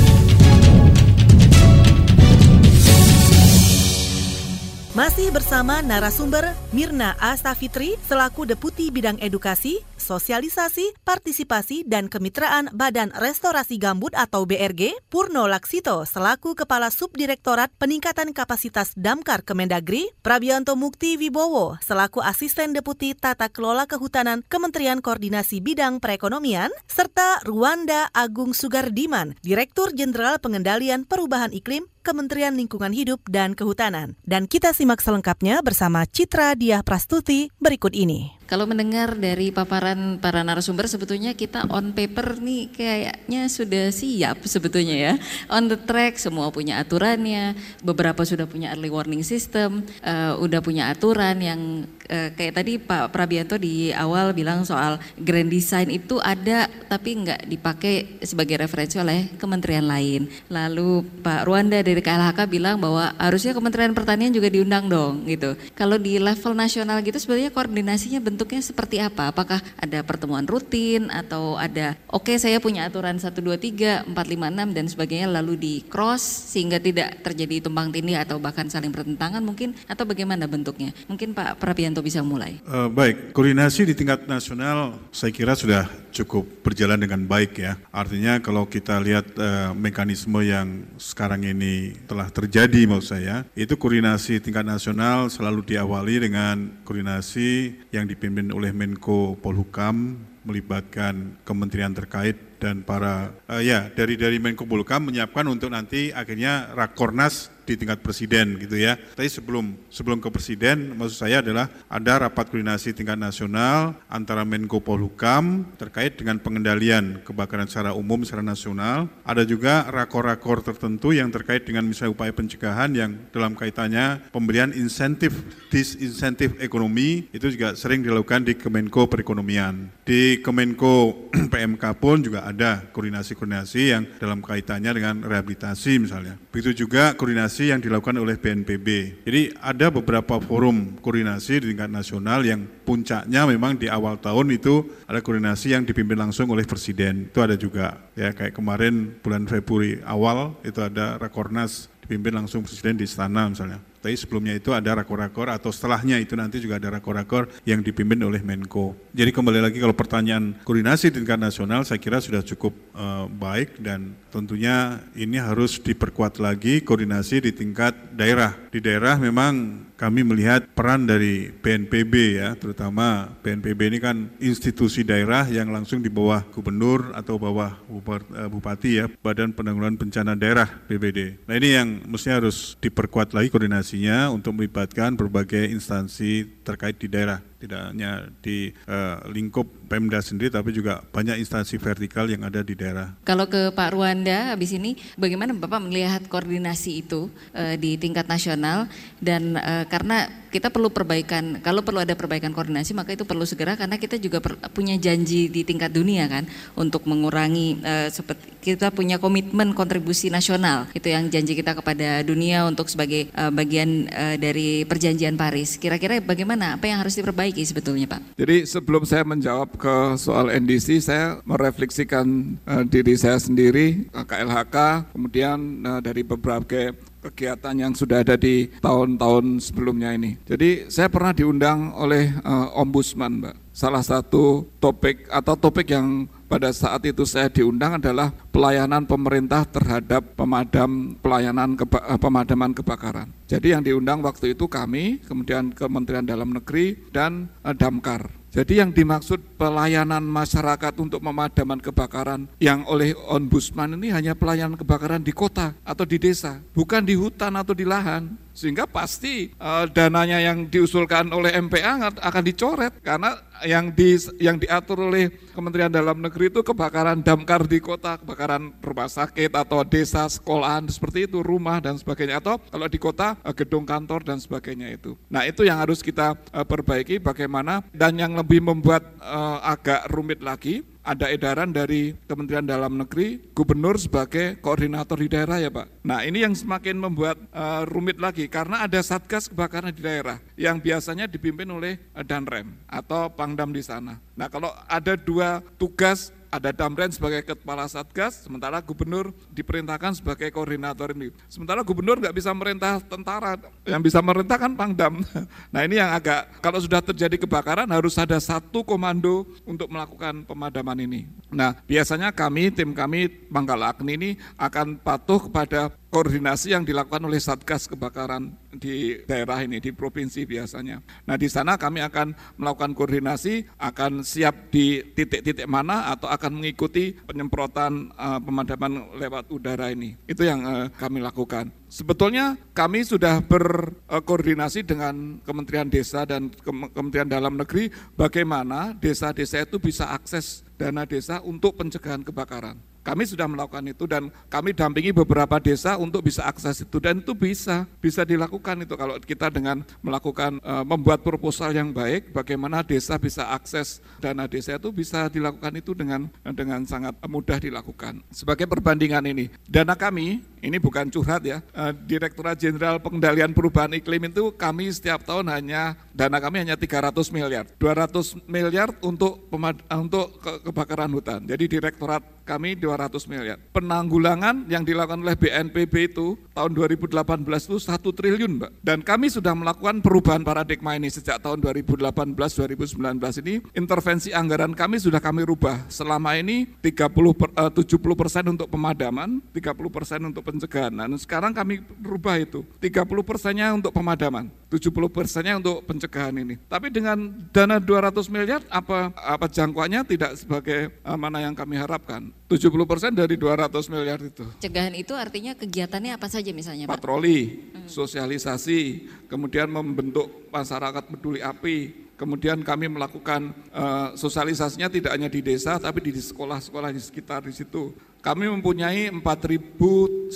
Masih bersama narasumber Mirna Astafitri selaku Deputi Bidang Edukasi, Sosialisasi, Partisipasi, dan Kemitraan Badan Restorasi Gambut atau BRG, Purno Laksito selaku Kepala Subdirektorat Peningkatan Kapasitas Damkar Kemendagri, Prabianto Mukti Wibowo selaku Asisten Deputi Tata Kelola Kehutanan Kementerian Koordinasi Bidang Perekonomian, serta Ruanda Agung Sugardiman, Direktur Jenderal Pengendalian Perubahan Iklim Kementerian Lingkungan Hidup dan Kehutanan. Dan kita simak selengkapnya bersama Citra Diah Prastuti berikut ini. Kalau mendengar dari paparan para narasumber sebetulnya kita on paper nih kayaknya sudah siap sebetulnya ya. On the track semua punya aturannya, beberapa sudah punya early warning system, uh, udah punya aturan yang uh, kayak tadi Pak Prabianto di awal bilang soal grand design itu ada tapi nggak dipakai sebagai referensi oleh kementerian lain. Lalu Pak Ruanda dari KLHK bilang bahwa harusnya Kementerian Pertanian juga diundang dong gitu. Kalau di level nasional gitu sebenarnya koordinasinya bentuk bentuknya seperti apa? Apakah ada pertemuan rutin atau ada oke okay, saya punya aturan 1 2 3 4 5 6 dan sebagainya lalu di cross sehingga tidak terjadi tumpang tindih atau bahkan saling bertentangan mungkin atau bagaimana bentuknya? Mungkin Pak Prabianto bisa mulai. Uh, baik, koordinasi di tingkat nasional saya kira sudah cukup berjalan dengan baik ya. Artinya kalau kita lihat uh, mekanisme yang sekarang ini telah terjadi maksud saya, itu koordinasi tingkat nasional selalu diawali dengan koordinasi yang dipimpin oleh Menko Polhukam melibatkan kementerian terkait dan para uh, ya dari dari Menko Polhukam menyiapkan untuk nanti akhirnya Rakornas di tingkat presiden gitu ya. Tapi sebelum sebelum ke presiden, maksud saya adalah ada rapat koordinasi tingkat nasional antara Menko Polhukam terkait dengan pengendalian kebakaran secara umum secara nasional. Ada juga rakor-rakor tertentu yang terkait dengan misalnya upaya pencegahan yang dalam kaitannya pemberian insentif disinsentif ekonomi itu juga sering dilakukan di Kemenko Perekonomian. Di Kemenko PMK pun juga ada koordinasi-koordinasi yang dalam kaitannya dengan rehabilitasi misalnya. Begitu juga koordinasi yang dilakukan oleh BNPB. Jadi ada beberapa forum koordinasi di tingkat nasional yang puncaknya memang di awal tahun itu ada koordinasi yang dipimpin langsung oleh Presiden. Itu ada juga ya kayak kemarin bulan Februari awal itu ada Rakornas dipimpin langsung Presiden di istana misalnya. Tapi sebelumnya itu ada rakor-rakor atau setelahnya itu nanti juga ada rakor-rakor yang dipimpin oleh Menko. Jadi kembali lagi kalau pertanyaan koordinasi di tingkat nasional saya kira sudah cukup uh, baik dan tentunya ini harus diperkuat lagi koordinasi di tingkat daerah. Di daerah memang kami melihat peran dari BNPB ya, terutama BNPB ini kan institusi daerah yang langsung di bawah gubernur atau bawah eh, bupati ya, Badan Penanggulangan Bencana Daerah BPD. Nah ini yang mestinya harus diperkuat lagi koordinasinya untuk melibatkan berbagai instansi terkait di daerah tidak hanya di uh, lingkup Pemda sendiri tapi juga banyak instansi vertikal yang ada di daerah. Kalau ke Pak Ruanda habis ini bagaimana Bapak melihat koordinasi itu uh, di tingkat nasional dan uh, karena kita perlu perbaikan kalau perlu ada perbaikan koordinasi maka itu perlu segera karena kita juga per, punya janji di tingkat dunia kan untuk mengurangi uh, seperti kita punya komitmen kontribusi nasional itu yang janji kita kepada dunia untuk sebagai uh, bagian uh, dari perjanjian Paris. Kira-kira bagaimana apa yang harus diperbaiki diperbaiki sebetulnya Pak? Jadi sebelum saya menjawab ke soal NDC, saya merefleksikan uh, diri saya sendiri, KLHK, kemudian uh, dari beberapa kegiatan yang sudah ada di tahun-tahun sebelumnya ini. Jadi saya pernah diundang oleh uh, Ombudsman, Mbak. Salah satu topik atau topik yang pada saat itu saya diundang adalah pelayanan pemerintah terhadap pemadam pelayanan keba, eh, pemadaman kebakaran. Jadi yang diundang waktu itu kami, kemudian Kementerian Dalam Negeri dan uh, Damkar. Jadi yang dimaksud pelayanan masyarakat untuk pemadaman kebakaran yang oleh ombudsman ini hanya pelayanan kebakaran di kota atau di desa, bukan di hutan atau di lahan. Sehingga pasti uh, dananya yang diusulkan oleh MPA akan dicoret karena yang di yang diatur oleh Kementerian Dalam Negeri itu kebakaran damkar di kota, kebakaran rumah sakit atau desa, sekolahan seperti itu, rumah dan sebagainya atau kalau di kota uh, gedung kantor dan sebagainya itu. Nah, itu yang harus kita uh, perbaiki bagaimana dan yang lebih membuat uh, agak rumit lagi ada edaran dari Kementerian Dalam Negeri, gubernur sebagai koordinator di daerah ya Pak. Nah ini yang semakin membuat uh, rumit lagi karena ada satgas kebakaran di daerah yang biasanya dipimpin oleh uh, Danrem atau Pangdam di sana. Nah kalau ada dua tugas ada Damren sebagai kepala satgas, sementara gubernur diperintahkan sebagai koordinator ini. Sementara gubernur nggak bisa merintah tentara, yang bisa merintah kan Pangdam. Nah ini yang agak, kalau sudah terjadi kebakaran harus ada satu komando untuk melakukan pemadaman ini. Nah biasanya kami, tim kami Manggal Agni ini akan patuh kepada koordinasi yang dilakukan oleh Satgas Kebakaran di daerah ini, di provinsi biasanya. Nah di sana kami akan melakukan koordinasi, akan siap di titik-titik mana atau akan mengikuti penyemprotan uh, pemadaman lewat udara ini. Itu yang uh, kami lakukan. Sebetulnya kami sudah berkoordinasi dengan Kementerian Desa dan Kementerian Dalam Negeri bagaimana desa-desa itu bisa akses dana desa untuk pencegahan kebakaran. Kami sudah melakukan itu dan kami dampingi beberapa desa untuk bisa akses itu dan itu bisa bisa dilakukan itu kalau kita dengan melakukan e, membuat proposal yang baik bagaimana desa bisa akses dana desa itu bisa dilakukan itu dengan dengan sangat mudah dilakukan. Sebagai perbandingan ini, dana kami ini bukan curhat ya. E, Direktorat Jenderal Pengendalian Perubahan Iklim itu kami setiap tahun hanya dana kami hanya 300 miliar. 200 miliar untuk untuk ke, kebakaran hutan. Jadi direktorat kami 200 miliar. Penanggulangan yang dilakukan oleh BNPB itu tahun 2018 itu 1 triliun, Mbak. Dan kami sudah melakukan perubahan paradigma ini sejak tahun 2018 2019 ini intervensi anggaran kami sudah kami rubah. Selama ini 30 per, uh, 70 persen untuk pemadaman, 30 persen untuk pencegahan. Nah, sekarang kami rubah itu 30 persennya untuk pemadaman, 70 persennya untuk pencegahan ini. Tapi dengan dana 200 miliar apa apa jangkauannya tidak sebagai uh, mana yang kami harapkan. 70 persen dari 200 miliar itu. Pencegahan itu artinya kegiatannya apa saja misalnya Pak? Patroli, sosialisasi, kemudian membentuk masyarakat peduli api, Kemudian kami melakukan uh, sosialisasinya tidak hanya di desa, tapi di sekolah-sekolah di sekitar di situ. Kami mempunyai 4.140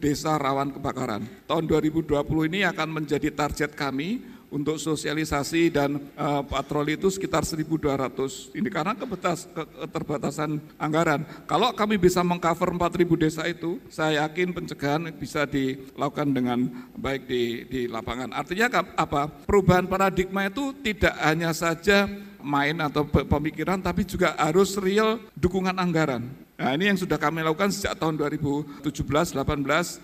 desa rawan kebakaran. Tahun 2020 ini akan menjadi target kami untuk sosialisasi dan uh, patroli itu sekitar 1.200. Ini karena kebetas, keterbatasan anggaran. Kalau kami bisa mengcover 4.000 desa itu, saya yakin pencegahan bisa dilakukan dengan baik di, di lapangan. Artinya apa? Perubahan paradigma itu tidak hanya saja main atau pemikiran, tapi juga harus real dukungan anggaran. Nah ini yang sudah kami lakukan sejak tahun 2017-18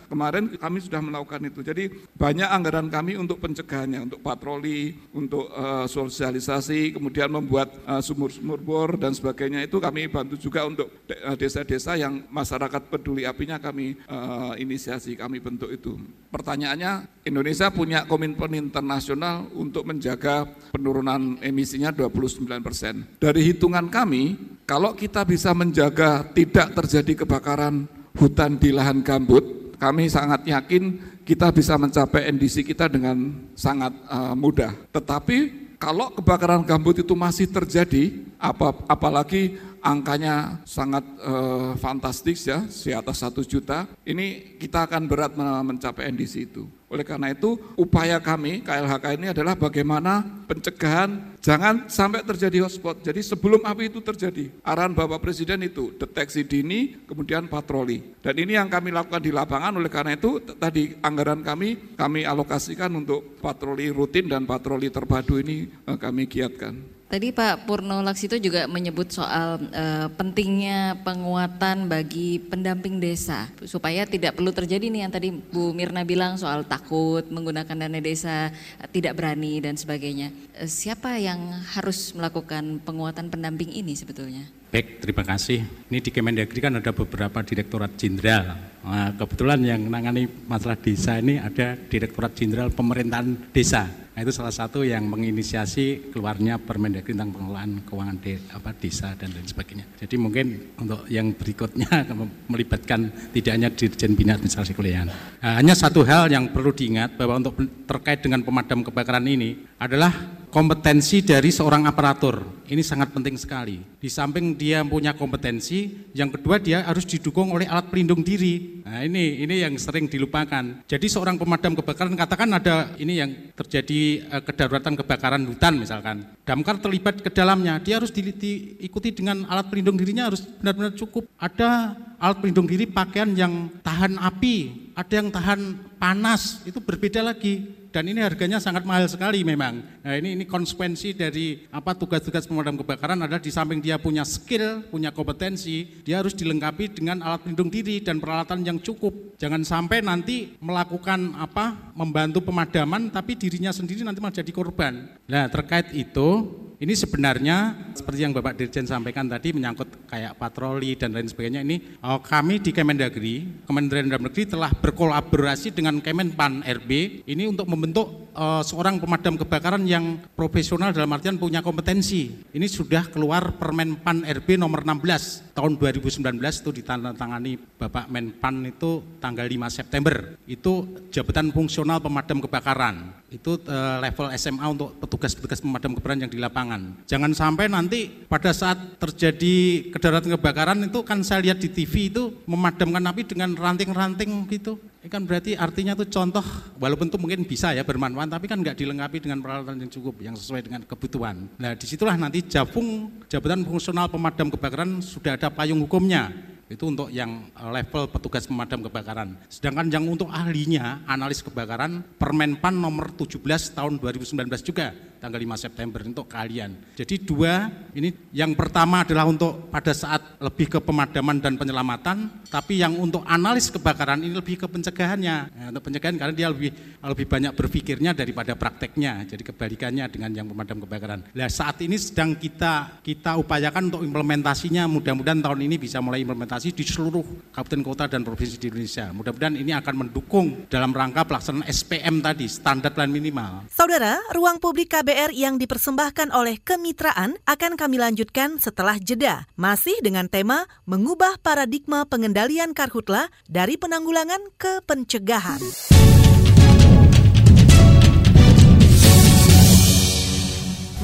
kemarin kami sudah melakukan itu. Jadi banyak anggaran kami untuk pencegahannya, untuk patroli, untuk uh, sosialisasi, kemudian membuat uh, sumur-sumur bor dan sebagainya itu kami bantu juga untuk eh, desa-desa yang masyarakat peduli apinya kami uh, inisiasi, kami bentuk itu. Pertanyaannya, Indonesia punya komitmen internasional untuk menjaga penurunan emisinya 29 persen. Dari hitungan kami, kalau kita bisa menjaga tidak terjadi kebakaran hutan di lahan gambut, kami sangat yakin kita bisa mencapai NDC kita dengan sangat uh, mudah. Tetapi kalau kebakaran gambut itu masih terjadi, apa, apalagi angkanya sangat uh, fantastis ya, di atas satu juta, ini kita akan berat mencapai NDC itu. Oleh karena itu, upaya kami KLHK ini adalah bagaimana pencegahan jangan sampai terjadi hotspot. Jadi sebelum api itu terjadi, arahan Bapak Presiden itu deteksi dini, kemudian patroli. Dan ini yang kami lakukan di lapangan. Oleh karena itu, tadi anggaran kami kami alokasikan untuk patroli rutin dan patroli terpadu ini eh, kami giatkan. Tadi Pak Purno Laksito juga menyebut soal uh, pentingnya penguatan bagi pendamping desa supaya tidak perlu terjadi nih yang tadi Bu Mirna bilang soal takut menggunakan dana desa, tidak berani dan sebagainya. Uh, siapa yang harus melakukan penguatan pendamping ini sebetulnya? Baik, terima kasih. Ini di Kemendagri kan ada beberapa direktorat jenderal. Nah, kebetulan yang menangani masalah desa ini ada Direktorat Jenderal Pemerintahan Desa Nah itu salah satu yang menginisiasi keluarnya Permendagri tentang pengelolaan keuangan de, apa, desa dan lain sebagainya. Jadi mungkin untuk yang berikutnya melibatkan tidak hanya Dirjen Bina Administrasi Kuliahan. Nah, hanya satu hal yang perlu diingat bahwa untuk terkait dengan pemadam kebakaran ini adalah kompetensi dari seorang aparatur. Ini sangat penting sekali. Di samping dia punya kompetensi, yang kedua dia harus didukung oleh alat pelindung diri. Nah, ini ini yang sering dilupakan. Jadi seorang pemadam kebakaran katakan ada ini yang terjadi uh, kedaruratan kebakaran hutan misalkan. Damkar terlibat ke dalamnya, dia harus di, dengan alat pelindung dirinya harus benar-benar cukup. Ada alat pelindung diri pakaian yang tahan api, ada yang tahan panas, itu berbeda lagi dan ini harganya sangat mahal sekali memang. Nah, ini ini konsekuensi dari apa tugas-tugas pemadam kebakaran adalah di samping dia punya skill, punya kompetensi, dia harus dilengkapi dengan alat pelindung diri dan peralatan yang cukup. Jangan sampai nanti melakukan apa membantu pemadaman tapi dirinya sendiri nanti malah jadi korban. Nah, terkait itu ini sebenarnya seperti yang Bapak Dirjen sampaikan tadi menyangkut kayak patroli dan lain sebagainya ini oh, kami di Kemendagri, Kementerian Dalam Negeri telah berkolaborasi dengan Kemenpan RB ini untuk membentuk uh, seorang pemadam kebakaran yang profesional dalam artian punya kompetensi. Ini sudah keluar Permenpan RB nomor 16 tahun 2019 itu ditandatangani Bapak Menpan itu tanggal 5 September. Itu jabatan fungsional pemadam kebakaran. Itu uh, level SMA untuk petugas-petugas pemadam kebakaran yang di lapangan lapangan. Jangan sampai nanti pada saat terjadi kedaratan kebakaran itu kan saya lihat di TV itu memadamkan api dengan ranting-ranting gitu. Ini kan berarti artinya itu contoh, walaupun itu mungkin bisa ya bermanfaat, tapi kan nggak dilengkapi dengan peralatan yang cukup, yang sesuai dengan kebutuhan. Nah di situlah nanti Jabung, Jabatan Fungsional Pemadam Kebakaran sudah ada payung hukumnya itu untuk yang level petugas pemadam kebakaran. Sedangkan yang untuk ahlinya, analis kebakaran, Permenpan nomor 17 tahun 2019 juga tanggal 5 September untuk kalian. Jadi dua, ini yang pertama adalah untuk pada saat lebih ke pemadaman dan penyelamatan, tapi yang untuk analis kebakaran ini lebih ke pencegahannya. Nah, untuk pencegahan karena dia lebih lebih banyak berpikirnya daripada prakteknya. Jadi kebalikannya dengan yang pemadam kebakaran. Nah, saat ini sedang kita kita upayakan untuk implementasinya. Mudah-mudahan tahun ini bisa mulai implementasi di seluruh kabupaten kota dan provinsi di Indonesia. Mudah-mudahan ini akan mendukung dalam rangka pelaksanaan SPM tadi, standar plan minimal. Saudara, ruang publik KBR yang dipersembahkan oleh kemitraan akan kami lanjutkan setelah jeda. Masih dengan tema mengubah paradigma pengendalian karhutla dari penanggulangan ke pencegahan.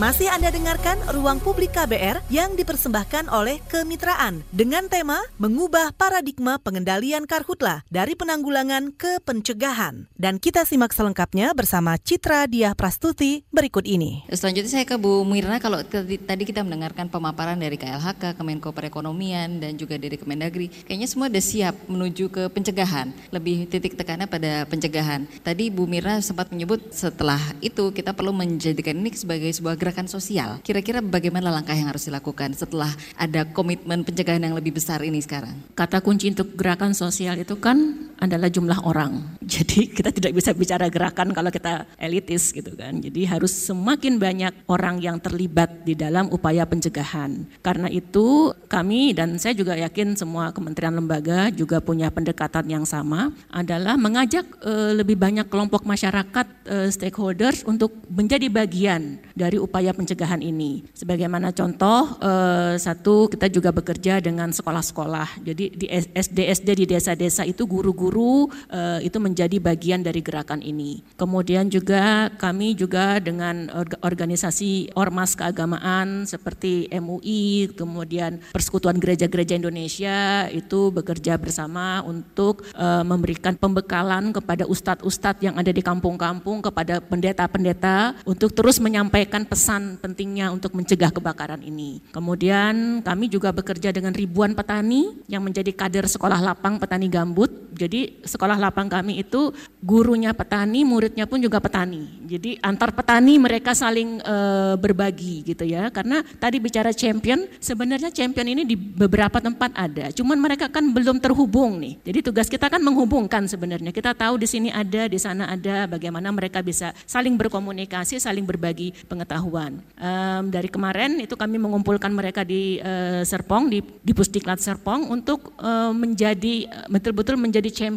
Masih Anda dengarkan Ruang Publik KBR yang dipersembahkan oleh Kemitraan dengan tema Mengubah Paradigma Pengendalian Karhutla dari Penanggulangan ke Pencegahan. Dan kita simak selengkapnya bersama Citra Diah Prastuti berikut ini. Selanjutnya saya ke Bu Mirna kalau tadi kita mendengarkan pemaparan dari KLHK, Kemenko Perekonomian dan juga dari Kemendagri, kayaknya semua sudah siap menuju ke pencegahan. Lebih titik tekannya pada pencegahan. Tadi Bu Mirna sempat menyebut setelah itu kita perlu menjadikan ini sebagai sebuah gerakan gerakan sosial. Kira-kira bagaimana langkah yang harus dilakukan setelah ada komitmen pencegahan yang lebih besar ini sekarang? Kata kunci untuk gerakan sosial itu kan adalah jumlah orang. Jadi kita tidak bisa bicara gerakan kalau kita elitis gitu kan. Jadi harus semakin banyak orang yang terlibat di dalam upaya pencegahan. Karena itu kami dan saya juga yakin semua kementerian lembaga juga punya pendekatan yang sama adalah mengajak e, lebih banyak kelompok masyarakat e, stakeholders untuk menjadi bagian dari upaya pencegahan ini. Sebagaimana contoh, eh, satu kita juga bekerja dengan sekolah-sekolah. Jadi di SD-SD di desa-desa itu guru-guru eh, itu menjadi bagian dari gerakan ini. Kemudian juga kami juga dengan organisasi ormas keagamaan seperti MUI, kemudian Persekutuan Gereja-Gereja Indonesia itu bekerja bersama untuk eh, memberikan pembekalan kepada ustadz-ustadz yang ada di kampung-kampung, kepada pendeta-pendeta untuk terus menyampaikan pesan pentingnya untuk mencegah kebakaran ini. Kemudian kami juga bekerja dengan ribuan petani yang menjadi kader sekolah lapang petani gambut. Jadi sekolah lapang kami itu gurunya petani, muridnya pun juga petani. Jadi antar petani mereka saling e, berbagi gitu ya. Karena tadi bicara champion, sebenarnya champion ini di beberapa tempat ada. Cuman mereka kan belum terhubung nih. Jadi tugas kita kan menghubungkan sebenarnya. Kita tahu di sini ada, di sana ada, bagaimana mereka bisa saling berkomunikasi, saling berbagi pengetahuan Um, dari kemarin itu kami mengumpulkan mereka di uh, Serpong, di, di Pusdiklat Serpong untuk uh, menjadi betul-betul menjadi champion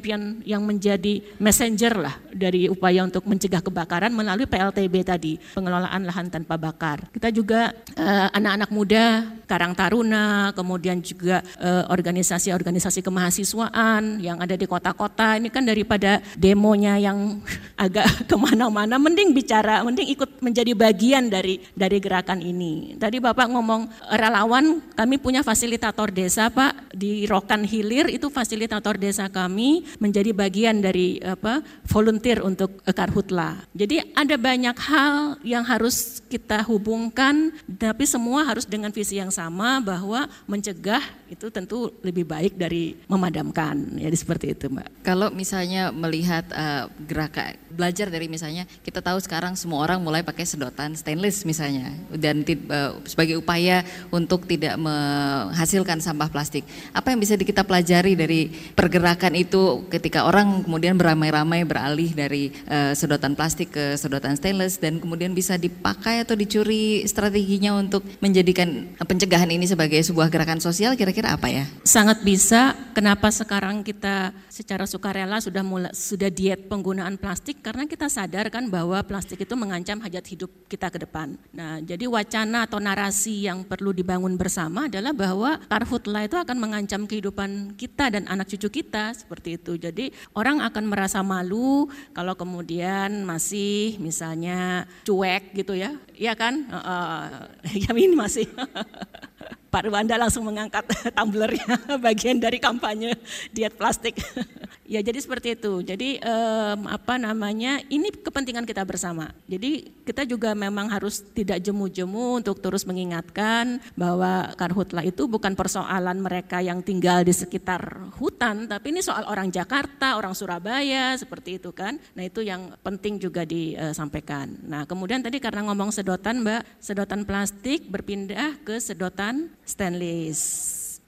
yang menjadi messenger lah dari upaya untuk mencegah kebakaran melalui PLTB tadi, pengelolaan lahan tanpa bakar. Kita juga uh, anak-anak muda, Karang Taruna, kemudian juga organisasi-organisasi uh, kemahasiswaan yang ada di kota-kota. Ini kan daripada demonya yang agak ke mana-mana, mending bicara, mending ikut menjadi bagian dari dari dari gerakan ini. Tadi Bapak ngomong relawan, kami punya fasilitator desa Pak di Rokan Hilir itu fasilitator desa kami menjadi bagian dari apa volunteer untuk Karhutla. Jadi ada banyak hal yang harus kita hubungkan tapi semua harus dengan visi yang sama bahwa mencegah itu tentu lebih baik dari memadamkan. Jadi seperti itu, Mbak. Kalau misalnya melihat uh, gerakan belajar dari misalnya kita tahu sekarang semua orang mulai pakai sedotan stainless misalnya dan uh, sebagai upaya untuk tidak menghasilkan sampah plastik. Apa yang bisa kita pelajari dari pergerakan itu ketika orang kemudian beramai-ramai beralih dari uh, sedotan plastik ke sedotan stainless dan kemudian bisa dipakai atau dicuri strateginya untuk menjadikan pencegahan ini sebagai sebuah gerakan sosial kira-kira apa ya? Sangat bisa. Kenapa sekarang kita secara sukarela sudah mulai sudah diet penggunaan plastik karena kita sadar kan bahwa plastik itu mengancam hajat hidup kita ke depan. Nah, jadi wacana atau narasi yang perlu dibangun bersama adalah bahwa karhutla itu akan mengancam kehidupan kita dan anak cucu kita seperti itu. Jadi orang akan merasa malu kalau kemudian masih misalnya cuek gitu ya. Iya kan? Uh, uh, ya ini masih Pak Rwanda langsung mengangkat tumblernya bagian dari kampanye diet plastik. Ya jadi seperti itu. Jadi um, apa namanya ini kepentingan kita bersama. Jadi kita juga memang harus tidak jemu-jemu untuk terus mengingatkan bahwa karhutlah itu bukan persoalan mereka yang tinggal di sekitar hutan, tapi ini soal orang Jakarta, orang Surabaya seperti itu kan. Nah itu yang penting juga disampaikan. Nah kemudian tadi karena ngomong sedotan Mbak, sedotan plastik berpindah ke sedotan stainless.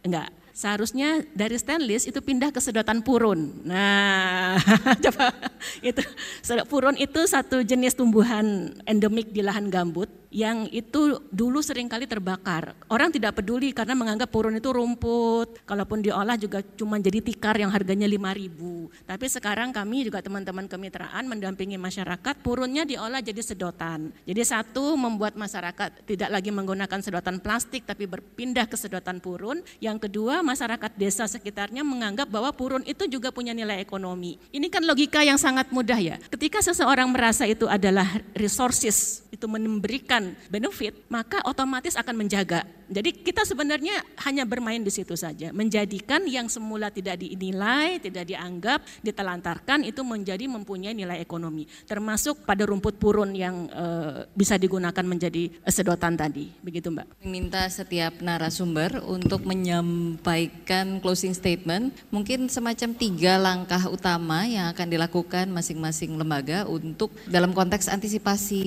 Enggak, seharusnya dari stainless itu pindah ke sedotan purun. Nah, coba itu purun itu satu jenis tumbuhan endemik di lahan gambut yang itu dulu sering kali terbakar. Orang tidak peduli karena menganggap purun itu rumput. Kalaupun diolah juga cuma jadi tikar yang harganya 5000 Tapi sekarang kami juga teman-teman kemitraan mendampingi masyarakat, purunnya diolah jadi sedotan. Jadi satu membuat masyarakat tidak lagi menggunakan sedotan plastik tapi berpindah ke sedotan purun. Yang kedua masyarakat desa sekitarnya menganggap bahwa purun itu juga punya nilai ekonomi. Ini kan logika yang sangat mudah ya. Ketika seseorang merasa itu adalah resources, itu memberikan benefit, maka otomatis akan menjaga. Jadi kita sebenarnya hanya bermain di situ saja, menjadikan yang semula tidak dinilai, tidak dianggap, ditelantarkan itu menjadi mempunyai nilai ekonomi, termasuk pada rumput purun yang e, bisa digunakan menjadi sedotan tadi, begitu Mbak. Minta setiap narasumber untuk menyampaikan closing statement, mungkin semacam tiga langkah utama yang akan dilakukan masing-masing lembaga untuk dalam konteks antisipasi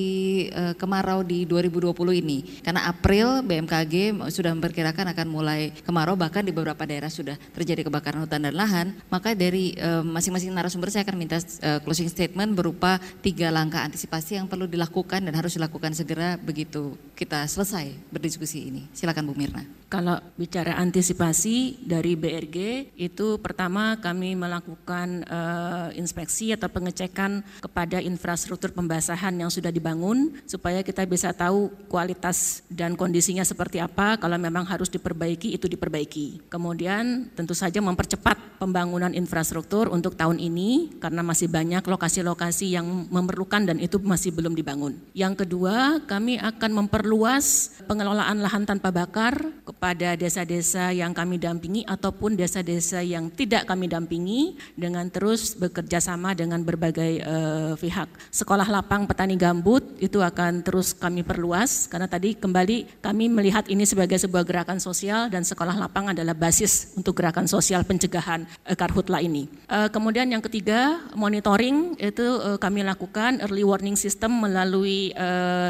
e, kemarau di 2020 ini. Karena April BMKG sudah memperkirakan akan mulai kemarau bahkan di beberapa daerah sudah terjadi kebakaran hutan dan lahan. Maka dari masing-masing uh, narasumber saya akan minta uh, closing statement berupa tiga langkah antisipasi yang perlu dilakukan dan harus dilakukan segera begitu kita selesai berdiskusi ini. Silakan Bu Mirna. Kalau bicara antisipasi dari BRG itu pertama kami melakukan uh, inspeksi atau pengecekan kepada infrastruktur pembasahan yang sudah dibangun supaya kita bisa tahu kualitas dan kondisinya seperti apa. Kalau memang harus diperbaiki itu diperbaiki. Kemudian tentu saja mempercepat pembangunan infrastruktur untuk tahun ini karena masih banyak lokasi-lokasi yang memerlukan dan itu masih belum dibangun. Yang kedua, kami akan memperluas pengelolaan lahan tanpa bakar kepada desa-desa yang kami dampingi ataupun desa-desa yang tidak kami dampingi dengan terus bekerja sama dengan berbagai uh, pihak. Sekolah lapang petani gambut itu akan terus kami perluas karena tadi kembali kami melihat ini sebagai sebuah gerakan sosial dan sekolah lapang adalah basis untuk gerakan sosial pencegahan uh, karhutla ini. Uh, kemudian yang ketiga monitoring itu uh, kami lakukan early warning system melalui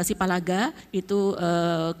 Sipalaga itu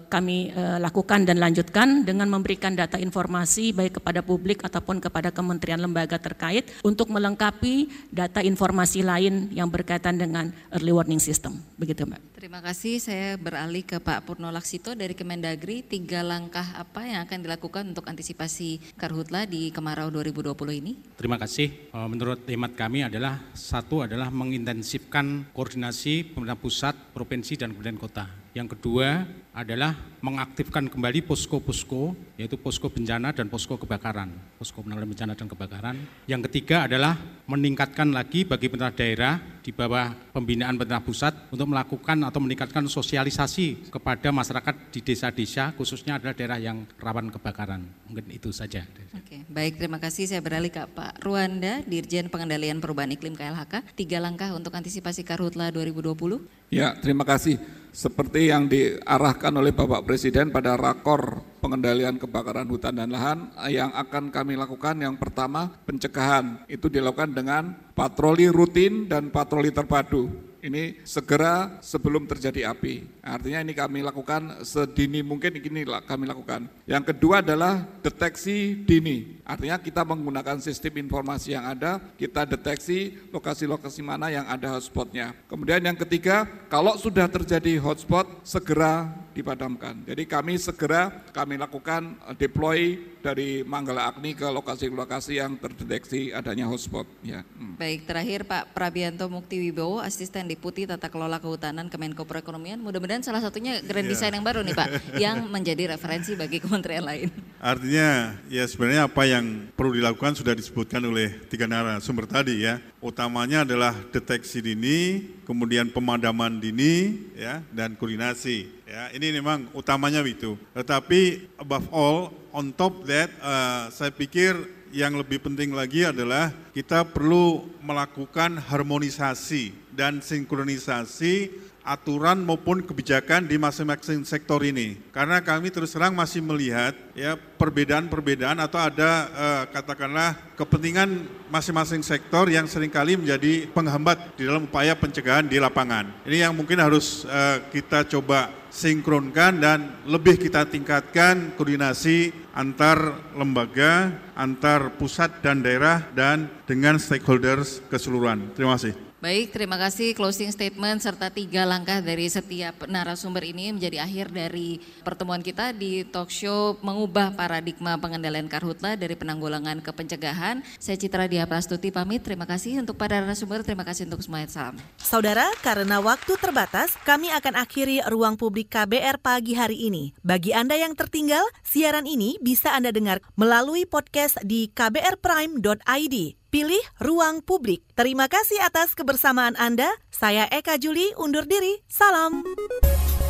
kami lakukan dan lanjutkan dengan memberikan data informasi baik kepada publik ataupun kepada kementerian lembaga terkait untuk melengkapi data informasi lain yang berkaitan dengan early warning system. Begitu Mbak. Terima kasih. Saya beralih ke Pak Purno Laksito dari Kemendagri. Tiga langkah apa yang akan dilakukan untuk antisipasi karhutla di kemarau 2020 ini? Terima kasih. Eh, menurut hemat kami adalah satu adalah mengintensifkan koordinasi pemerintah pusat, provinsi, dan kemudian kota. Yang kedua adalah mengaktifkan kembali posko-posko, yaitu posko bencana dan posko kebakaran, posko penanggulangan bencana dan kebakaran. Yang ketiga adalah meningkatkan lagi bagi pemerintah daerah di bawah pembinaan pemerintah pusat untuk melakukan atau meningkatkan sosialisasi kepada masyarakat di desa-desa, khususnya adalah daerah yang rawan kebakaran. Mungkin itu saja. Oke, baik terima kasih. Saya beralih ke Pak Ruanda, Dirjen Pengendalian Perubahan Iklim KLHK. Tiga langkah untuk antisipasi Karhutla 2020. Ya, terima kasih seperti yang diarahkan oleh Bapak Presiden pada rakor pengendalian kebakaran hutan dan lahan yang akan kami lakukan yang pertama pencegahan. Itu dilakukan dengan patroli rutin dan patroli terpadu ini segera sebelum terjadi api. Artinya ini kami lakukan sedini mungkin ini kami lakukan. Yang kedua adalah deteksi dini. Artinya kita menggunakan sistem informasi yang ada, kita deteksi lokasi-lokasi mana yang ada hotspotnya. Kemudian yang ketiga, kalau sudah terjadi hotspot, segera dipadamkan. Jadi kami segera kami lakukan eh, deploy dari Manggala Agni ke lokasi-lokasi yang terdeteksi adanya hotspot. Ya. Hmm. Baik, terakhir Pak Prabianto Mukti Wibowo, Asisten Deputi Tata Kelola Kehutanan Kemenko Perekonomian. Mudah-mudahan salah satunya Grand yeah. Design yang baru nih Pak, yang menjadi referensi bagi kementerian lain. Artinya ya sebenarnya apa yang perlu dilakukan sudah disebutkan oleh tiga narasumber tadi ya. Utamanya adalah deteksi dini, kemudian pemadaman dini, ya, dan koordinasi. Ya, ini memang utamanya itu. Tetapi above all, on top that, uh, saya pikir yang lebih penting lagi adalah kita perlu melakukan harmonisasi dan sinkronisasi aturan maupun kebijakan di masing-masing sektor ini. Karena kami terus terang masih melihat ya perbedaan-perbedaan atau ada eh, katakanlah kepentingan masing-masing sektor yang sering kali menjadi penghambat di dalam upaya pencegahan di lapangan. Ini yang mungkin harus eh, kita coba sinkronkan dan lebih kita tingkatkan koordinasi antar lembaga, antar pusat dan daerah dan dengan stakeholders keseluruhan. Terima kasih. Baik, terima kasih closing statement serta tiga langkah dari setiap narasumber ini menjadi akhir dari pertemuan kita di talk show mengubah paradigma pengendalian karhutla dari penanggulangan ke pencegahan. Saya Citra Dia Prastuti pamit, terima kasih untuk para narasumber, terima kasih untuk semuanya, salam. Saudara, karena waktu terbatas, kami akan akhiri ruang publik KBR pagi hari ini. Bagi Anda yang tertinggal, siaran ini bisa Anda dengar melalui podcast di kbrprime.id. Pilih ruang publik. Terima kasih atas kebersamaan Anda. Saya Eka Juli undur diri. Salam.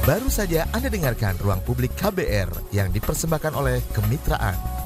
Baru saja Anda dengarkan Ruang Publik KBR yang dipersembahkan oleh Kemitraan.